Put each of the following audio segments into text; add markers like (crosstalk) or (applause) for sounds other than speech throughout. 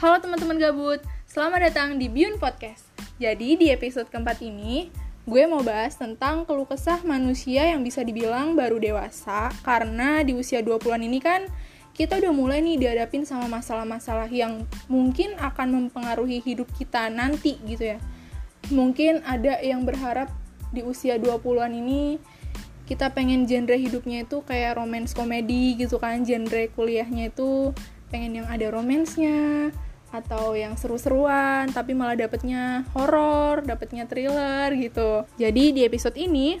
Halo teman-teman gabut, selamat datang di Biun Podcast. Jadi di episode keempat ini, gue mau bahas tentang keluh kesah manusia yang bisa dibilang baru dewasa karena di usia 20-an ini kan kita udah mulai nih dihadapin sama masalah-masalah yang mungkin akan mempengaruhi hidup kita nanti gitu ya. Mungkin ada yang berharap di usia 20-an ini kita pengen genre hidupnya itu kayak romance komedi gitu kan, genre kuliahnya itu pengen yang ada romansnya atau yang seru-seruan tapi malah dapetnya horor, dapetnya thriller gitu. Jadi di episode ini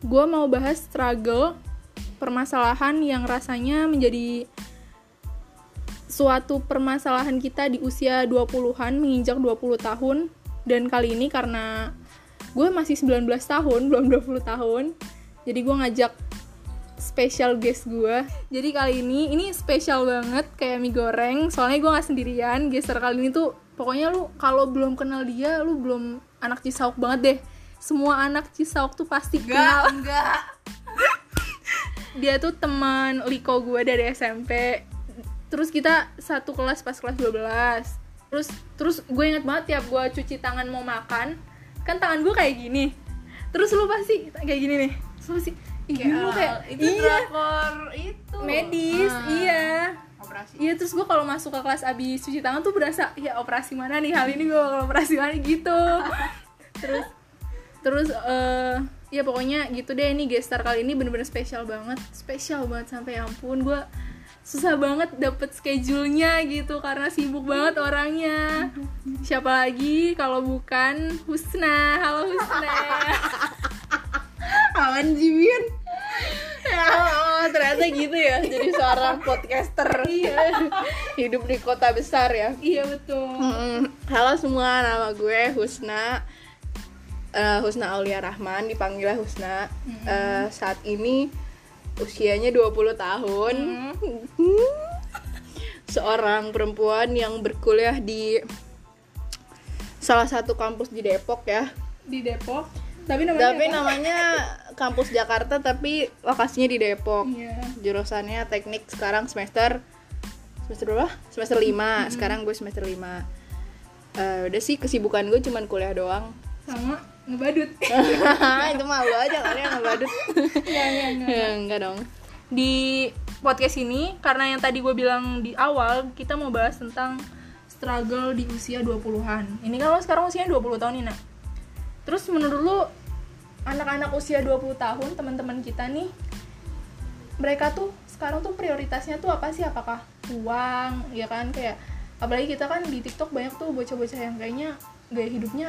gue mau bahas struggle permasalahan yang rasanya menjadi suatu permasalahan kita di usia 20-an menginjak 20 tahun dan kali ini karena gue masih 19 tahun, belum 20 tahun. Jadi gue ngajak special guest gue jadi kali ini ini spesial banget kayak mie goreng. Soalnya gue nggak sendirian geser kali ini tuh pokoknya lu kalau belum kenal dia lu belum anak Cisauk banget deh. Semua anak Cisauk tuh pasti enggak kenal. enggak. (laughs) Dia tuh teman Liko gue dari SMP terus kita satu kelas pas kelas 12 terus terus gue inget banget tiap gue cuci tangan mau makan kan tangan gue kayak gini. Terus lu pasti kayak gini nih. Terus lu pasti kayak, lu kayak itu iya. drakor itu. Medis Ah, iya. operasi. Iya terus gue kalau masuk ke kelas abis cuci tangan tuh berasa ya operasi mana nih? Hal ini gue bakal operasi mana gitu. (laughs) Terus terus eh ya pokoknya gitu deh ini gestar kali ini bener-bener spesial banget. Spesial banget sampai ya ampun gue susah banget dapet schedule-nya gitu karena sibuk banget orangnya. Siapa lagi? Kalau bukan Husna. Halo Husna (laughs) Awan Jimin ya Allah, ternyata gitu ya jadi seorang podcaster. Iya. Hidup di kota besar ya. Iya betul. Mm-mm. Halo semua, nama gue Husna. Eh, Husna Aulia Rahman, dipanggilnya Husna. Eh, Saat ini usianya 20 tahun. Seorang perempuan yang berkuliah di salah satu kampus di Depok ya. Di Depok. Tapi namanya Tapi apa? namanya kampus Jakarta tapi lokasinya di Depok. Iya. Jurusannya teknik sekarang semester Semester berapa? Semester 5 Sekarang gue semester 5 Eh, Udah sih kesibukan gue cuman kuliah doang. Sama ngebadut. (laughs) Itu malu aja kali yang ngebadut (laughs) ya, ya, enggak. ya, enggak dong. Di podcast ini karena yang tadi gue bilang di awal kita mau bahas tentang struggle di usia 20-an ini kan lo sekarang usianya 20 tahun nih nak. Terus menurut lo anak-anak usia 20 tahun teman-teman kita nih mereka tuh sekarang tuh prioritasnya tuh apa sih? Apakah uang ya kan? Kayak apalagi kita kan di TikTok banyak tuh bocah-bocah yang kayaknya gaya hidupnya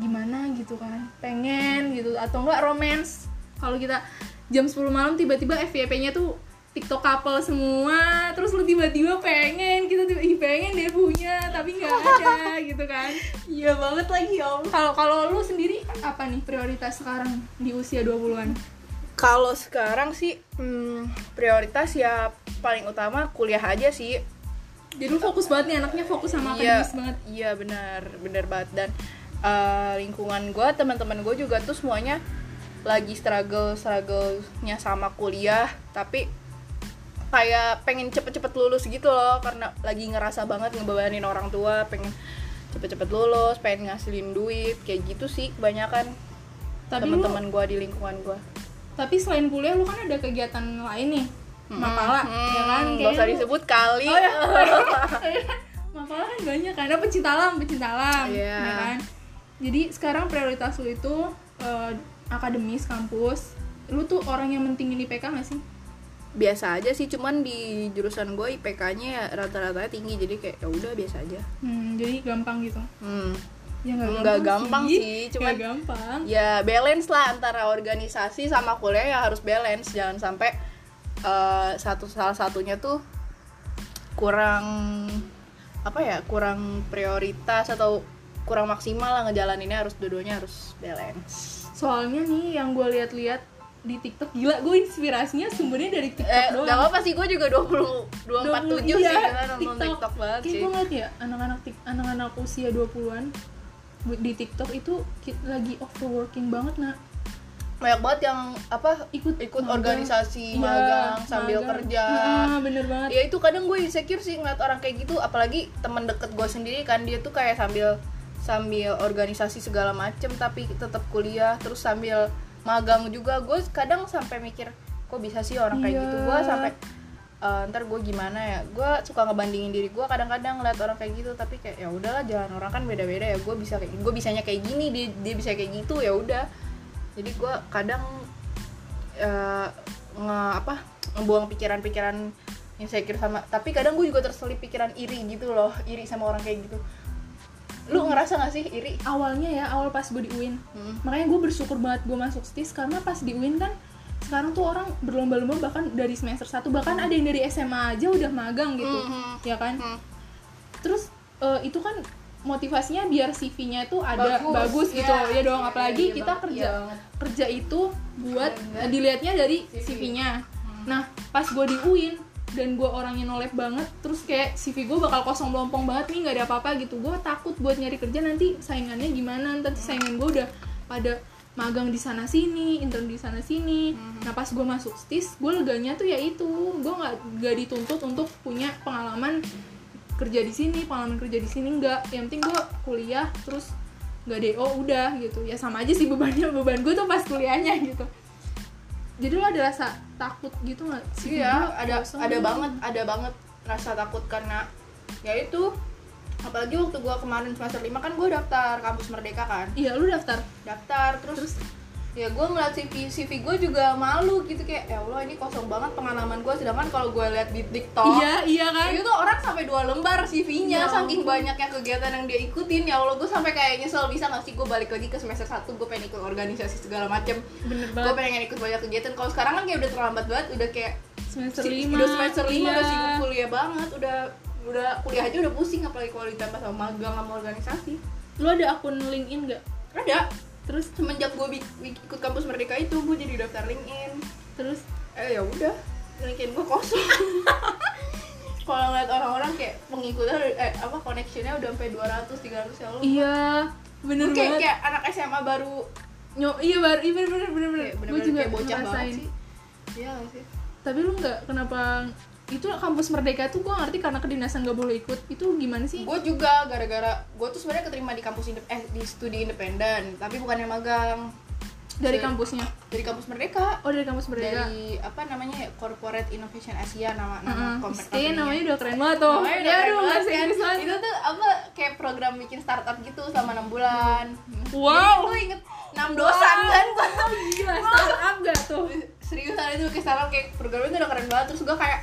gimana gitu kan? Pengen gitu atau enggak romance. Kalau kita jam 10 malam tiba-tiba FYP-nya tuh TikTok couple semua terus lu tiba-tiba pengen kita tiba ih pengen dia punya tapi nggak ada (laughs) gitu kan. Iya banget lagi om kalau kalau lu sendiri apa nih prioritas sekarang di usia 20-an kalau sekarang sih hmm, prioritas ya paling utama kuliah aja sih. Jadi lu fokus banget nih anaknya fokus sama iya akademis banget. iya benar benar banget. Dan eh, lingkungan gue teman-teman gue juga tuh semuanya lagi struggle struggle-nya sama kuliah tapi kayak pengen cepet-cepet lulus gitu loh karena lagi ngerasa banget ngebebanin orang tua pengen cepet-cepet lulus pengen ngasilin duit kayak gitu sih kebanyakan teman-teman gue di lingkungan gue tapi selain kuliah lu kan ada kegiatan lain nih mapala ya kan Hmm, gak usah lu- disebut kali Oh, ya. (laughs) (laughs) Mapala kan banyak ada pecinta alam, pecinta alam, Iya. ya kan. Jadi sekarang prioritas lu itu eh, akademis kampus. Lu tuh orang yang mentingin IPK gak sih? Biasa aja sih cuman di jurusan gue IPK-nya ya rata-ratanya tinggi jadi kayak ya udah biasa aja Hmm, jadi gampang gitu. hmm. Ya nggak Nggak gampang sih, cuma cuman- gampang. ya balance lah antara organisasi sama kuliah ya harus balance jangan sampai eh, satu salah satunya tuh kurang apa ya kurang prioritas atau kurang maksimal lah ngejalaninnya harus dua-duanya harus balance Soalnya nih yang gue lihat-lihat di TikTok gila, gue inspirasinya sumbernya dari TikTok eh doang. gak apa sih gue juga 20 247 sih iya, kita nonton TikTok banget Kayak sih gue ngeliat ya anak-anak anak-anak usia 20-an bu- di TikTok itu lagi overworking banget nak banyak banget yang apa Ikut ikut magang. organisasi Iya, magang sambil magang. kerja Ah, bener banget ya itu kadang gue insecure sih ngeliat orang kayak gitu apalagi teman deket gue sendiri kan dia tuh kayak sambil sambil organisasi segala macem tapi tetap kuliah terus sambil magang juga gue kadang sampai mikir kok bisa sih orang kayak Iya. gitu gue sampai "Eh, ntar gue gimana ya? Gue suka ngebandingin diri gue kadang-kadang ngeliat orang kayak gitu tapi kayak ya udahlah jalan orang kan beda-beda ya gue bisa kayak gue bisanya kayak gini dia dia bisa kayak gitu ya udah. Jadi gue kadang eh, nge apa ngebuang pikiran-pikiran insecure sama tapi kadang gue juga terselip pikiran iri gitu loh iri sama orang kayak gitu lu ngerasa gak sih iri awalnya ya awal pas gue di UIN Hmm. makanya gue bersyukur banget gue masuk STIS karena pas di UIN kan sekarang tuh orang berlomba-lomba bahkan dari semester 1 bahkan ada yang dari SMA aja udah magang gitu Hmm. ya kan Hmm. terus eh, itu kan motivasinya biar CV-nya tuh ada Bagus, bagus, gitu iya. ya dong Iya, apalagi iya kita banget, kerja iya banget. kerja itu buat banget. dilihatnya dari CV. CV-nya nah pas gue di UIN dan gue orangnya nolep banget terus kayak CV gue bakal kosong melompong banget nih nggak ada apa-apa gitu. Gue takut buat nyari kerja nanti saingannya gimana? Nanti saingan gue udah pada magang di sana sini intern di sana sini. Nah pas gue masuk stis gue leganya tuh ya itu. Gue nggak nggak dituntut untuk punya pengalaman kerja di sini pengalaman kerja di sini nggak. Yang penting gue kuliah terus nggak do udah gitu. Ya sama aja sih bebannya. Beban gue tuh pas kuliahnya gitu jadi lo ada rasa takut gitu nggak sih? Iya ada ada banget ada banget rasa takut karena ya itu apalagi waktu gue kemarin semester 5 kan gue daftar kampus merdeka kan. Iya lu daftar. Daftar terus, ya gue ngeliat CV CV gue juga malu gitu kayak ya Allah ini kosong banget pengalaman gue sedangkan kalau gue lihat di TikTok iya iya kan? itu tuh orang sampai dua lembar CV-nya Ya saking banyaknya kegiatan yang dia ikutin. Ya Allah gue sampai kayak nyesel bisa gak sih gue balik lagi ke semester 1 gue pengen ikut organisasi segala macem. Bener gue pengen ikut banyak kegiatan. Kalau sekarang kan kayak udah terlambat banget udah kayak semester si- lima. udah semester 5 iya. udah sibuk kuliah banget udah udah kuliah aja udah pusing apalagi kalau ditambah sama magang sama organisasi. Lu ada akun LinkedIn nggak? Ada terus semenjak gue ikut kampus merdeka itu gue jadi daftar LinkedIn. Terus eh ya udah LinkedIn gue kosong. (laughs) Kalau ngeliat orang-orang kayak pengikutnya eh apa connectionnya udah sampai 200 300 ya Allah. Iya bener Gue kayak, banget. kayak anak SMA baru Nyo, iya baru iya bener bener bener, bener. kayak gue bener-bener juga kayak bocah ngerasain. banget sih. Iya sih? Tapi lu nggak kenapa itu kampus merdeka tuh gue ngerti karena kedinasan gak boleh ikut. Itu gimana sih? Gue juga gara-gara gue tuh sebenarnya keterima di kampus indep eh di studi independen tapi bukan yang magang. Dari Se- kampusnya? Dari kampus merdeka. Oh dari kampus merdeka. Dari apa namanya ya Corporate Innovation Asia nama nama Heeh. komplek Pasti namanya udah keren banget tuh. Namanya udah ya keren banget. kan. Itu tuh apa kayak program bikin startup gitu selama enam bulan. Wow. Jadi gue inget enam dosan kan. wow, gila. Startup gak tuh? Seriusan itu kayak startup kayak programnya tuh udah keren banget. Terus gue kayak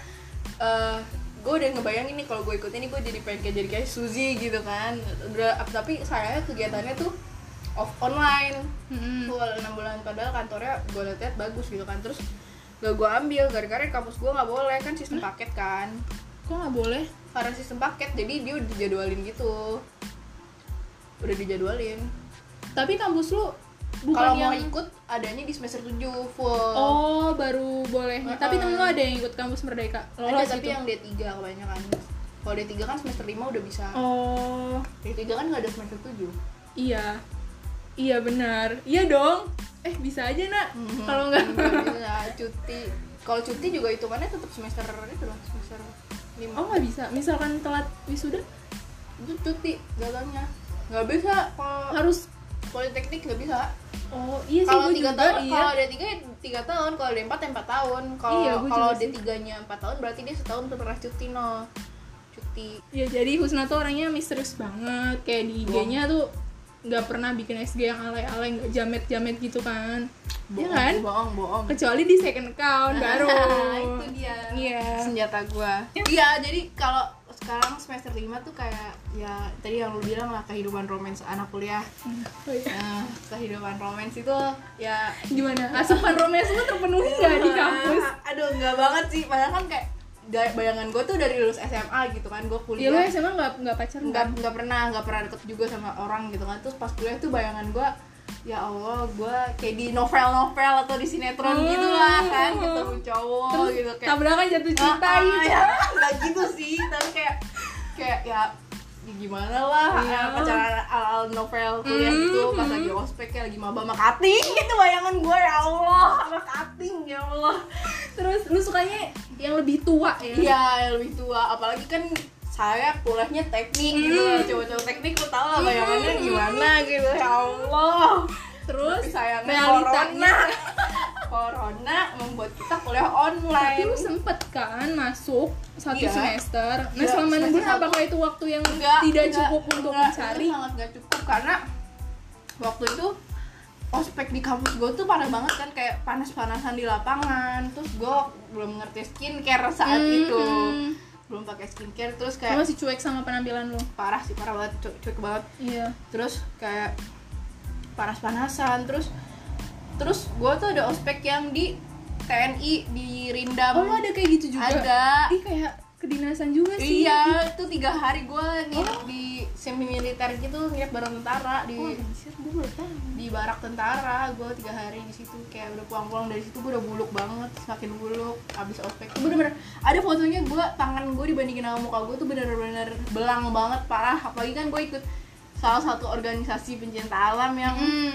eh gue udah ngebayangin nih kalau gue ikut ini gue jadi pengen kayak jadi kayak Suzy gitu kan. Udah tapi sayangnya kegiatannya tuh off online. Mm-mm. tuh enam bulan padahal kantornya gue liat bagus gitu kan. Terus gak gue ambil gara-gara di kampus gue nggak boleh kan sistem paket kan. Kok nggak boleh? Karena sistem paket jadi dia udah dijadwalin gitu. Udah dijadwalin. Tapi kampus lu bukan kalau yang mau ikut adanya di semester 7 full. Oh baru boleh. Heeh. tapi temen lu ada yang ikut kampus merdeka? Ada lolos tapi gitu? yang D3 kebanyakan. Kalau D3 kan semester 5 udah bisa. Oh. D3 kan nggak ada semester 7 iya. Iya benar. Iya dong. Eh bisa aja nak. Kalau nggak bisa (laughs) cuti. Kalau cuti juga hitungannya tetap semester itu loh semester 5 oh nggak bisa? Misalkan telat wisuda? Itu cuti gagalnya. Nggak bisa kalau harus politeknik nggak bisa. Oh iya sih kalau gue tiga juga tahun iya. kalau ada tiga ya tiga tahun kalau ada empat ya empat tahun. Kalau Iya, kalau sih. tiganya empat tahun berarti dia setahun tuh pernah cuti no. Cuti. Ya jadi Husna tuh orangnya misterius banget. Kayak di IG-nya tuh nggak pernah bikin SG yang alay-alay nggak jamet-jamet gitu kan. Iya kan? bohong bohong. Kecuali di second account (laughs) baru. Itu dia. Iya. Senjata gua. Iya jadi kalau sekarang semester 5 tuh kayak ya tadi yang lu bilang lah kehidupan romans anak kuliah. Oh, iya. nah, kehidupan romans itu ya gimana? asupan romance lu terpenuhi nggak di kampus? Aduh nggak banget sih. Padahal kan kayak bayangan gue tuh dari lulus SMA gitu kan gue ya lu kuliah SMA nggak nggak pacaran nggak kan? nggak pernah nggak pernah deket juga sama orang gitu kan. Terus pas kuliah tuh bayangan gue ya Allah gue kayak di novel-novel atau di sinetron Oh. gitu lah kan ketemu cowok terus gitu kayak tabrakan jatuh cinta Ah, ah, gitu ya nggak gitu sih tapi kayak kayak ya gimana lah Iya. ya, pacaran ala novel kuliah Hmm, gitu pas hmm. lagi ospek ya lagi maba sama cutting gitu bayangan gue ya Allah sama cutting ya Allah terus lu sukanya yang lebih tua ya iya yang lebih tua apalagi kan saya kuliahnya teknik gitu Hmm. cowok-cowok teknik lu tau lah bayangannya gimana gitu ya Allah. Terus tapi sayangnya realitanya corona. Corona membuat kita kuliah tapi online lu sempet kan masuk satu Iya. semester. Nah Iya, selama enam semester bulan satu. apakah itu waktu yang Enggak, tidak enggak, cukup untuk enggak, mencari? itu sangat gak cukup karena waktu itu ospek di kampus gue tuh parah banget kan kayak panas-panasan di lapangan. Terus gue belum ngerti skincare saat Hmm, itu. hmm. Belum pakai skincare terus Lu kayak masih cuek sama penampilan lu? Parah sih parah banget cuek, cuek banget. Iya. Terus kayak panas-panasan terus terus gue tuh ada ospek yang di TNI di Rindam. Oh lu ada kayak gitu juga? Ada. Ih kayak kedinasan juga sih. Iya itu tiga hari gue nginep di semi militer gitu nginep bareng tentara di oh anjir gue baru tahu. di barak tentara. Gue tiga hari di situ kayak udah pulang-pulang dari situ gue udah buluk banget semakin buluk abis ospek bener-bener ada fotonya gue tangan gue dibandingin sama muka gue tuh bener-bener belang banget parah. Apalagi kan gue ikut salah satu organisasi pencinta alam yang Hmm.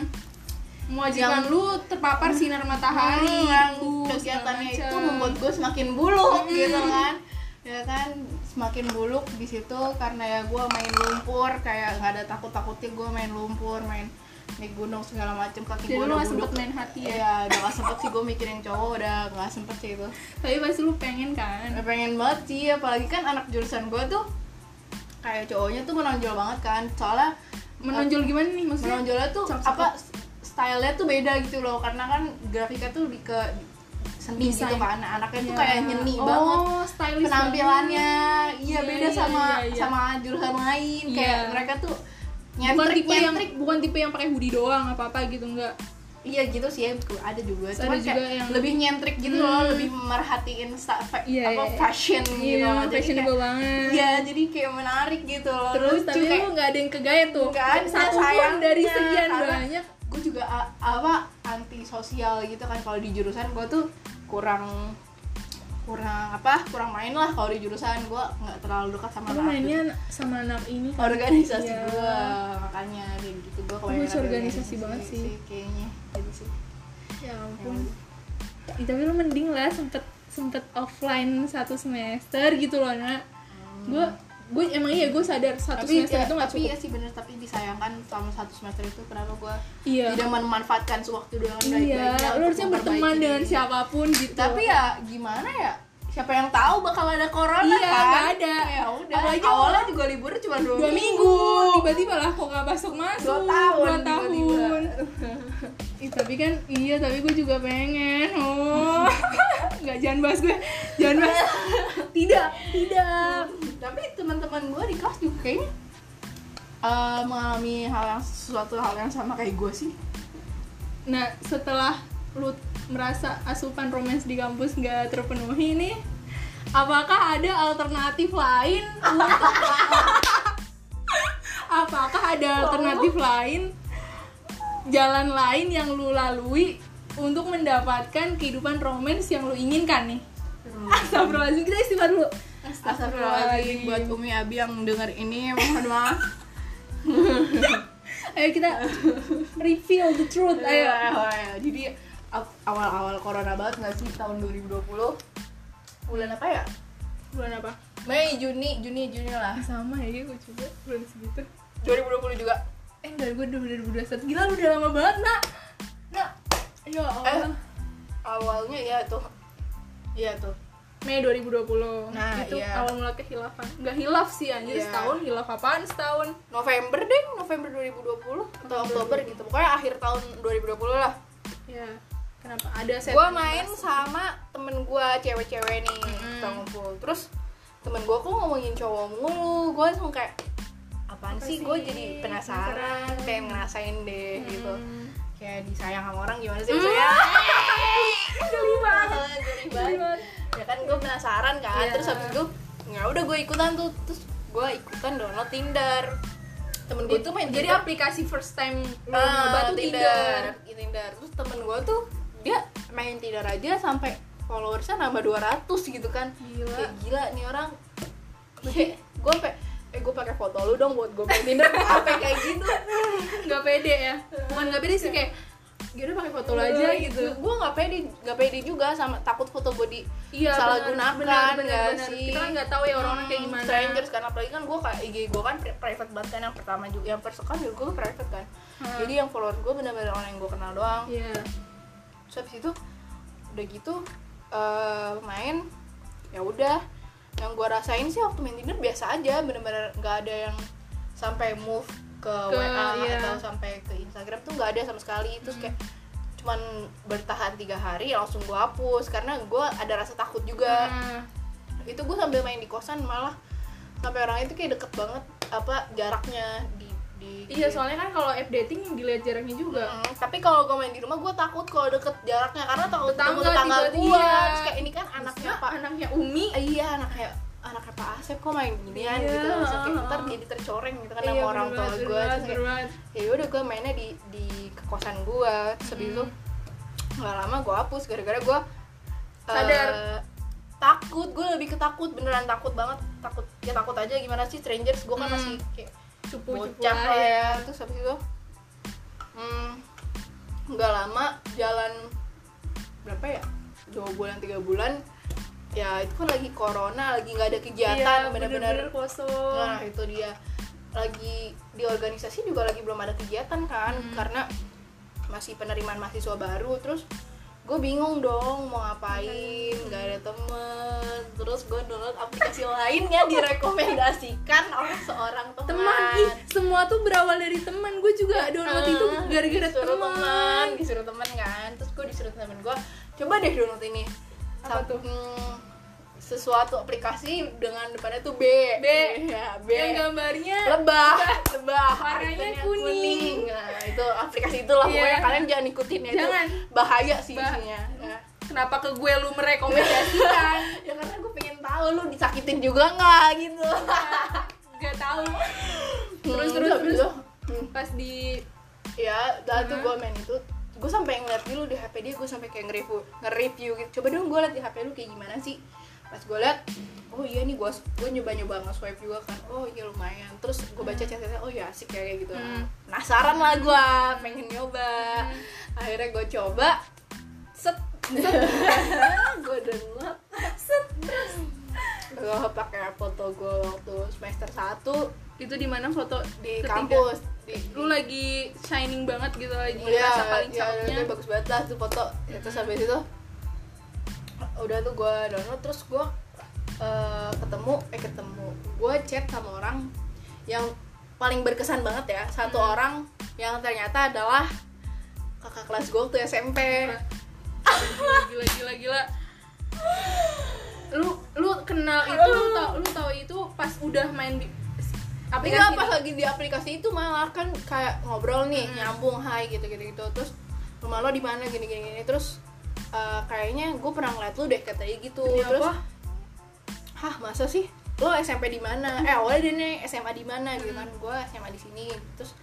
mewajibkan lu terpapar sinar matahari. Hmm, yang kegiatannya itu membuat gue semakin buluk Hmm. gitu kan ya kan semakin buluk di situ karena ya gue main lumpur kayak nggak ada takut takutnya gue main lumpur main naik gunung segala macem kaki gue udah sempet main hati ya? Ya udah gak sempet sih gue mikirin cowok udah gak sempet sih itu. Tapi pasti lu pengen kan? Udah pengen banget sih apalagi kan anak jurusan gue tuh kayak cowoknya tuh menonjol banget kan. Soalnya menonjol gimana nih maksudnya? menonjolnya tuh Cakep-cakep. apa stylenya tuh beda gitu loh. Karena kan grafiknya tuh lebih ke seni Desain. gitu kan anaknya tuh Iya. kayak nyeni oh, banget penampilannya iya Iya, beda iya, sama iya, iya. sama jurusan lain Iya. kayak mereka tuh banget. bukan nyentrik tipe yang nyentrik bukan tipe yang pakai hoodie doang apa apa gitu enggak iya gitu sih ya ada juga Terus cuma ada kayak juga yang- lebih nyentrik gitu loh Hmm. lebih merhatiin sta- fa- Iya, apa iya. fashion gitu iya loh. Jadi fashionable kayak- banget Iya, jadi kayak menarik gitu loh. terus Lucu, tapi kayak- lu nggak ada yang kegaya tuh Nggak ada, satu pun dari sekian banyak gue juga apa anti sosial gitu kan. Kalau di jurusan gue tuh kurang kurang apa kurang main lah kalau di jurusan. Gue nggak terlalu dekat sama anak mainnya sama anak ini kan? organisasi Iya. gue makanya kayak gitu gue Lu bisa organisasi banget sih. kayaknya. Gitu sih. Ya ampun. Ih, tapi lu mending lah sempet sempet offline satu semester gitu loh nak. Gue gue emang iya gue sadar satu tapi semester ya, itu nggak tapi cukup. ya sih bener. Tapi disayangkan selama satu semester itu kenapa gue iya. tidak memanfaatkan sewaktu dengan baik-baiknya iya lu untuk harusnya berteman dengan siapa pun gitu. Tapi ya gimana ya? Siapa yang tahu bakal ada corona Iya, kan? nggak ada. ya udah Apalagi awalnya juga libur cuma dua, dua minggu. tiba-tiba lah kok nggak masuk masuk. Dua tahun, dua tahun. Tiba-tiba. Ih, tapi kan iya tapi gue juga pengen. Oh. (laughs) Nggak jangan bahas gue. Jangan bahas. (laughs) Tidak tidak tapi teman-teman gue di kelas juga kayaknya eh, mengalami hal yang sesuatu hal yang sama kayak gue sih. Nah setelah lu merasa asupan romans di kampus nggak terpenuhi nih apakah ada alternatif lain untuk (laughs) apakah ada alternatif lain jalan lain yang lu lalui untuk mendapatkan kehidupan romans yang lu inginkan nih? (laughs) Astagfirullahaladzim kita istighfar dulu Astagfirullahaladzim buat Umi Abi yang denger ini mohon maaf. (laughs) Ayo kita reveal the truth Ayo. Ayo. jadi ap- awal-awal corona banget nggak sih tahun 2020 bulan apa ya? Bulan apa? Mei Juni Juni Juni lah. Sama ya gue juga bulan segitu. 2020 juga. Eh enggak, gue udah 2021 Gila lu udah lama banget nak. Nak. Ya Allah. Eh. awalnya ya tuh. Iya tuh Mei 2020 Nah, Itu iya. awal mula kehilafan Gak hilaf sih anjir Iya. setahun Hilaf apaan setahun November deh November 2020 atau Oktober gitu pokoknya akhir tahun 2020 lah Ya Kenapa? Ada set gue main sama temen gue cewek-cewek nih kita ngumpul terus temen gue kok ngomongin cowok mulu gue langsung kayak apaan Apa sih sih? gue jadi penasaran Penasaran. pengen ngerasain deh gitu Hmm. kayak disayang sama orang gimana sih Hmm. maksudnya (laughs) Geli banget Geli banget. Ya kan gue penasaran kan Iya. terus habis itu ya udah gue ikutan tuh terus gue ikutan download Tinder temen gue tuh main Jadi Tinder. aplikasi first time Ah, nyoba tuh Tinder Tinder. Tinder. Terus temen gue tuh dia main Tinder aja sampai followersnya nambah 200 gitu kan. Gila. Kayak gila nih orang. Kayak gue eh gue pakai foto lu dong buat gue main Tinder apa kayak gitu (laughs) nggak pede ya bukan nggak pede sih kayak gimana pakai foto lo aja gitu. gue nggak pede nggak pede juga sama takut foto di iya salah benar, gunakan benar, nggak benar. sih kita kan nggak tahu ya orang-orang kayak Hmm, gimana. strangers kan apalagi kan gue kayak IG gue kan pri- private banget kan yang pertama juga yang first kan juga gue private kan. Hmm. jadi yang follower gue benar-benar orang yang gue kenal doang. Iya. Terus habis itu udah gitu eh, main ya udah. Yang gue rasain sih waktu main Tinder biasa aja bener-bener nggak ada yang sampai move ke, Ke- WA iya. atau sampai ke Instagram tuh nggak ada sama sekali. Terus kayak cuman bertahan tiga hari langsung gue hapus. Karena gue ada rasa takut juga. Nah, itu gue sambil main di kosan malah sampai orang itu kayak deket banget apa jaraknya di di iya soalnya kan kalau app dating dilihat jaraknya juga. Mm, tapi kalau gue main di rumah gue takut kalau deket jaraknya. Karena takut Tetangga tetangga gue terus kayak ini kan anaknya Maksudnya pak. anaknya Umi. Iya anaknya anaknya pak Asep kok main ginian Iya, gitu. Terus kayak ntar jadi tercoreng gitu kan sama orang tua gue terus kayak ya udah gue mainnya di di kekosan gue terus habis itu nggak lama gue hapus. Gara-gara gue Sadar. eh, takut. Gue lebih ketakut beneran takut banget. Takut ya takut aja gimana sih strangers. Gue kan Hmm. masih kayak lah lah ya ya. Terus habis itu hmm, nggak lama jalan berapa ya? Dua bulan tiga bulan ya itu kan lagi corona lagi nggak ada kegiatan Iya, bener-bener. kosong. Nah itu dia. Lagi di organisasi juga lagi belum ada kegiatan kan Hmm. karena masih penerimaan mahasiswa baru. Terus gue bingung dong mau ngapain nggak ada temen. Terus gue download aplikasi lain yang direkomendasikan oleh seorang teman. Teman ih semua tuh berawal dari teman. Gue juga download itu gara-gara teman. teman disuruh teman kan. Terus gue disuruh teman gue coba deh download ini Apa tuh? hmm, sesuatu aplikasi dengan depannya tuh B. B. ya B. Yang gambarnya lebah. lebah. Warnanya ikonnya kuning. nah itu aplikasi itulah. Iya. pokoknya kalian jangan ikutin ya itu Jangan. bahaya sih Bah- isinya. Nah, kenapa ke gue lu merekomendasikan? (laughs) Ya karena gue pengen tahu lu disakitin juga nggak gitu? Nggak tahu. Terus Hmm, terus terus itu, hmm, pas di ya tuh Hmm. gue main itu gue sampai ngeliat dulu di HP dia gue sampai kayak nge-review nge-review gitu. Coba dong gue liat di HP lu kayak gimana sih? Pas gue liat oh iya nih gue gue nyoba nyoba nge-swipe juga kan. Oh iya lumayan. Terus gue baca chatnya oh ya asik ya, kayak gitu. Hmm. penasaran lah gue pengen nyoba. Akhirnya gue coba set. (laughs) Gue download. Set. Gue pakai foto gue waktu semester 1 itu di mana foto? Di ketiga? kampus lu lagi shining banget gitu lagi Iya, rasa paling ya, itu bagus banget lah tuh foto. Ya, terus habis itu udah tuh gue download terus gue eh, ketemu eh ketemu. Gue chat sama orang yang paling berkesan banget ya. Satu Hmm. orang yang ternyata adalah kakak kelas gue waktu SMP gila gila gila gila. Lu lu kenal itu lu tau lu tau itu pas udah main aplikasi pas lagi di aplikasi itu malah kan kayak ngobrol nih Hmm. nyambung hai gitu gitu gitu terus rumah lo di mana? gini gini gini terus eh, kayaknya gue pernah ngeliat lu deh katanya gitu. Demi terus apa? hah masa sih? Lo SMP di mana? Eh awalnya dia nih SMA di mana gitu kan. Gue SMA di sini. Terus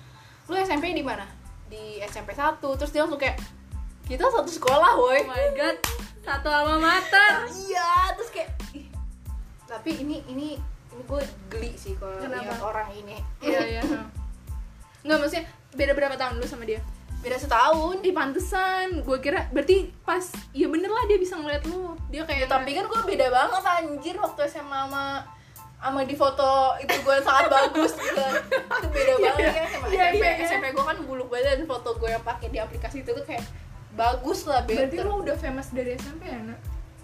lo SMP di mana? Di SMP 1 terus dia langsung kayak kita satu sekolah woi. Oh my god satu alma mater. Iya terus kayak tapi ini ini gue geli sih kalau lihat orang ini. Iya iya. Nggak maksudnya beda berapa tahun lu sama dia? Beda setahun. Di pantesan. Gue kira berarti pas ya bener lah dia bisa ngeliat lu. Dia kayak tapi kan gue beda banget anjir waktu SMA sama sama di foto itu gue sangat bagus gitu itu beda banget kan sama Iya, SMP iya, iya. SMP gue kan buluk banget dan foto gue yang pakai di aplikasi itu tuh kayak bagus lah berarti better lu udah famous dari SMP ya nak?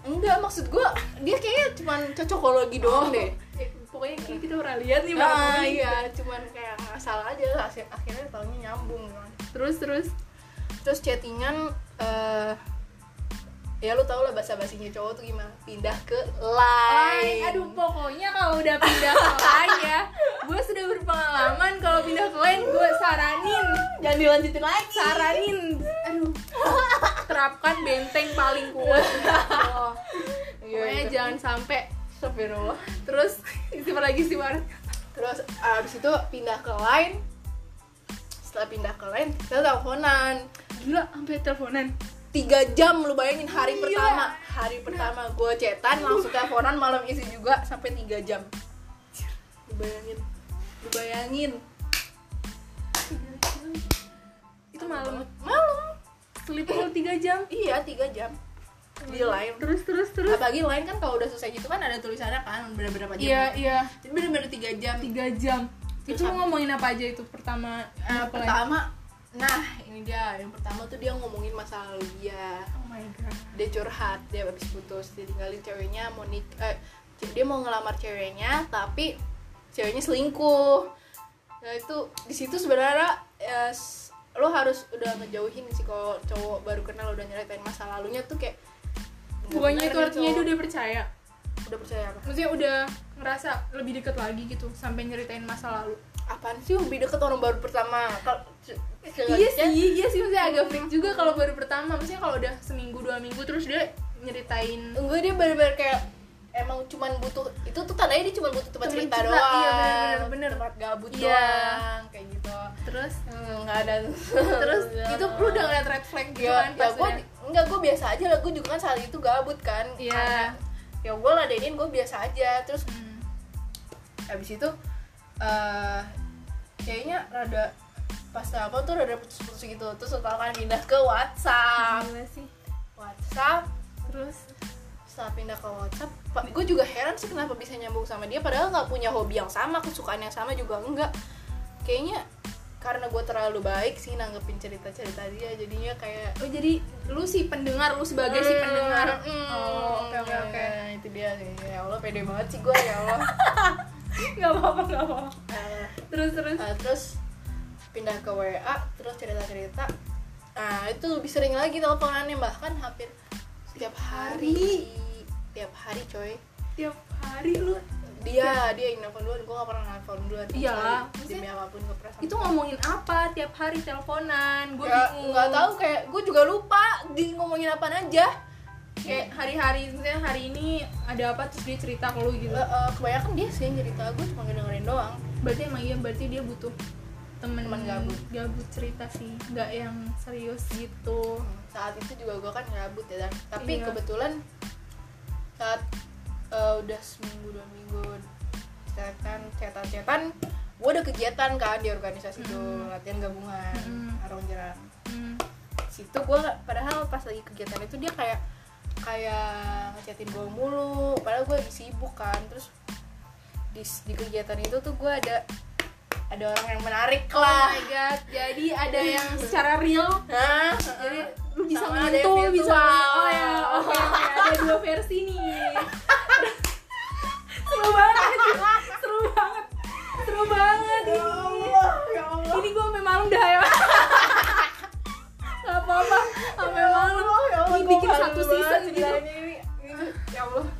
Enggak maksud gue dia kayaknya cuman cocokologi doang deh. Eh, pokoknya kayak kita pernah lihat nih nah iya cuman kayak ngasal aja Akhir- akhirnya taunya nyambung kan terus terus? Terus chattingan eh ya lu tau lah bahasa basinya cowok tuh gimana. Pindah ke Lain. aduh pokoknya kalau udah pindah ke (laughs) lain ya gue sudah berpengalaman kalau pindah ke lain gue saranin. Jangan dilanjutin lagi. Saranin. Aduh. Terapkan benteng paling kuat. (laughs) Oh. Iya, pokoknya iya. jangan sampai Astagfirullah. Terus istimewa lagi sih Mar terus abis itu pindah ke line. Setelah pindah ke line kita teleponan. Gila sampai teleponan. Tiga jam lu bayangin hari Gila. pertama. Hari pertama gue cetan langsung teleponan malam isi juga sampai tiga jam. Lu bayangin. Lu bayangin. Itu malam malam. sleep 3 jam? Iya tiga jam di line. Terus terus terus. Apalagi line kan kalau udah selesai gitu kan ada tulisannya kan udah berapa jam. Iya iya. Jadi bener-bener tiga jam. 3 jam. Terus itu ngomongin apa aja itu pertama lagi? pertama nah ini dia. Yang pertama tuh dia ngomongin masa lalu dia oh my god. Dia curhat dia habis putus ditinggalin ceweknya mau nik eh, dia mau ngelamar ceweknya tapi ceweknya selingkuh. Nah itu di situ sebenarnya eh, lo harus udah ngejauhin sih kalau cowok baru kenal udah nyeritain masa lalunya tuh kayak bukannya itu artinya dia udah percaya. Udah percaya apa? Maksudnya udah ngerasa lebih deket lagi gitu sampai nyeritain masa lalu. Apaan sih lebih deket orang baru pertama? Kalau iya sih iya sih maksudnya agak freak juga kalau baru pertama. Maksudnya kalau udah seminggu dua minggu terus dia nyeritain enggak dia bener-bener kayak emang cuman butuh itu tuh tandanya dia cuma butuh tempat Temen cerita doang. iya, bener, bener, bener. tempat gabut Iya. doang kayak gitu. Terus? Hmm, nggak ada terus (laughs) itu lu udah ngeliat red flag gitu ya, kan ya gue enggak gue biasa aja lah. Gue juga kan saat itu gabut kan. Iya. Karena ya gue ladenin gue biasa aja. Terus Hmm. habis itu eh kayaknya rada pas apa tuh rada putus-putus gitu. Terus setelah kan pindah ke WhatsApp. Gila sih. WhatsApp. Terus? Setelah pindah ke WhatsApp gue juga heran sih kenapa bisa nyambung sama dia. Padahal nggak punya hobi yang sama kesukaan yang sama juga enggak. Kayaknya karena gue terlalu baik sih nanggepin cerita-cerita dia jadinya kayak oh jadi lu si pendengar lu sebagai si pendengar. Hmm, oh oke oke oke. Nah, itu dia sih. Ya Allah pede banget sih gue ya Allah. (laughs) Nggak apa-apa nggak apa-apa. Nah, terus terus? uh, terus pindah ke WA terus cerita-cerita. Nah itu lebih sering lagi teleponannya bahkan hampir setiap hari. Tiap hari? Coy. Tiap hari lu dia dia yang nelfon duluan. Gue gak pernah nelfon duluan. Iya. Lah, demi apa pun gue pernah itu ngomongin apa tiap hari? Teleponan gue ya, bingung. nggak tahu kayak gue juga lupa di ngomongin apa aja. Kayak hari-hari misalnya hari ini ada apa terus dia cerita ke lu gitu. Eh, eh, kebanyakan dia sih yang cerita. Gue cuma dengerin doang. Berarti emang iya berarti dia butuh temen, Temen gabut. gabut cerita sih. Nggak yang serius gitu. Saat itu juga gue kan gabut ya Dan. tapi Iya. kebetulan saat eh, udah seminggu dua minggu cetan cetan gue ada kegiatan kan di organisasi itu Mm. latihan gabungan Mm. arung jeram hmm. situ gue padahal pas lagi kegiatan itu dia kayak kayak ngechatin gue mulu padahal gue lagi sibuk kan. Terus di, di kegiatan itu tuh gue ada ada orang yang menarik oh lah. My god jadi ada yang secara real. Jadi lu bisa menyentuh bisa oh ya oke oke ada dua versi nih seru banget seru banget. Seru banget ya ini. Allah ya Allah. Ini gue sampai malam dah ya. Nggak apa-apa. Sampai malam. Ya Allah, ini bikin satu banget season gitu ceritanya.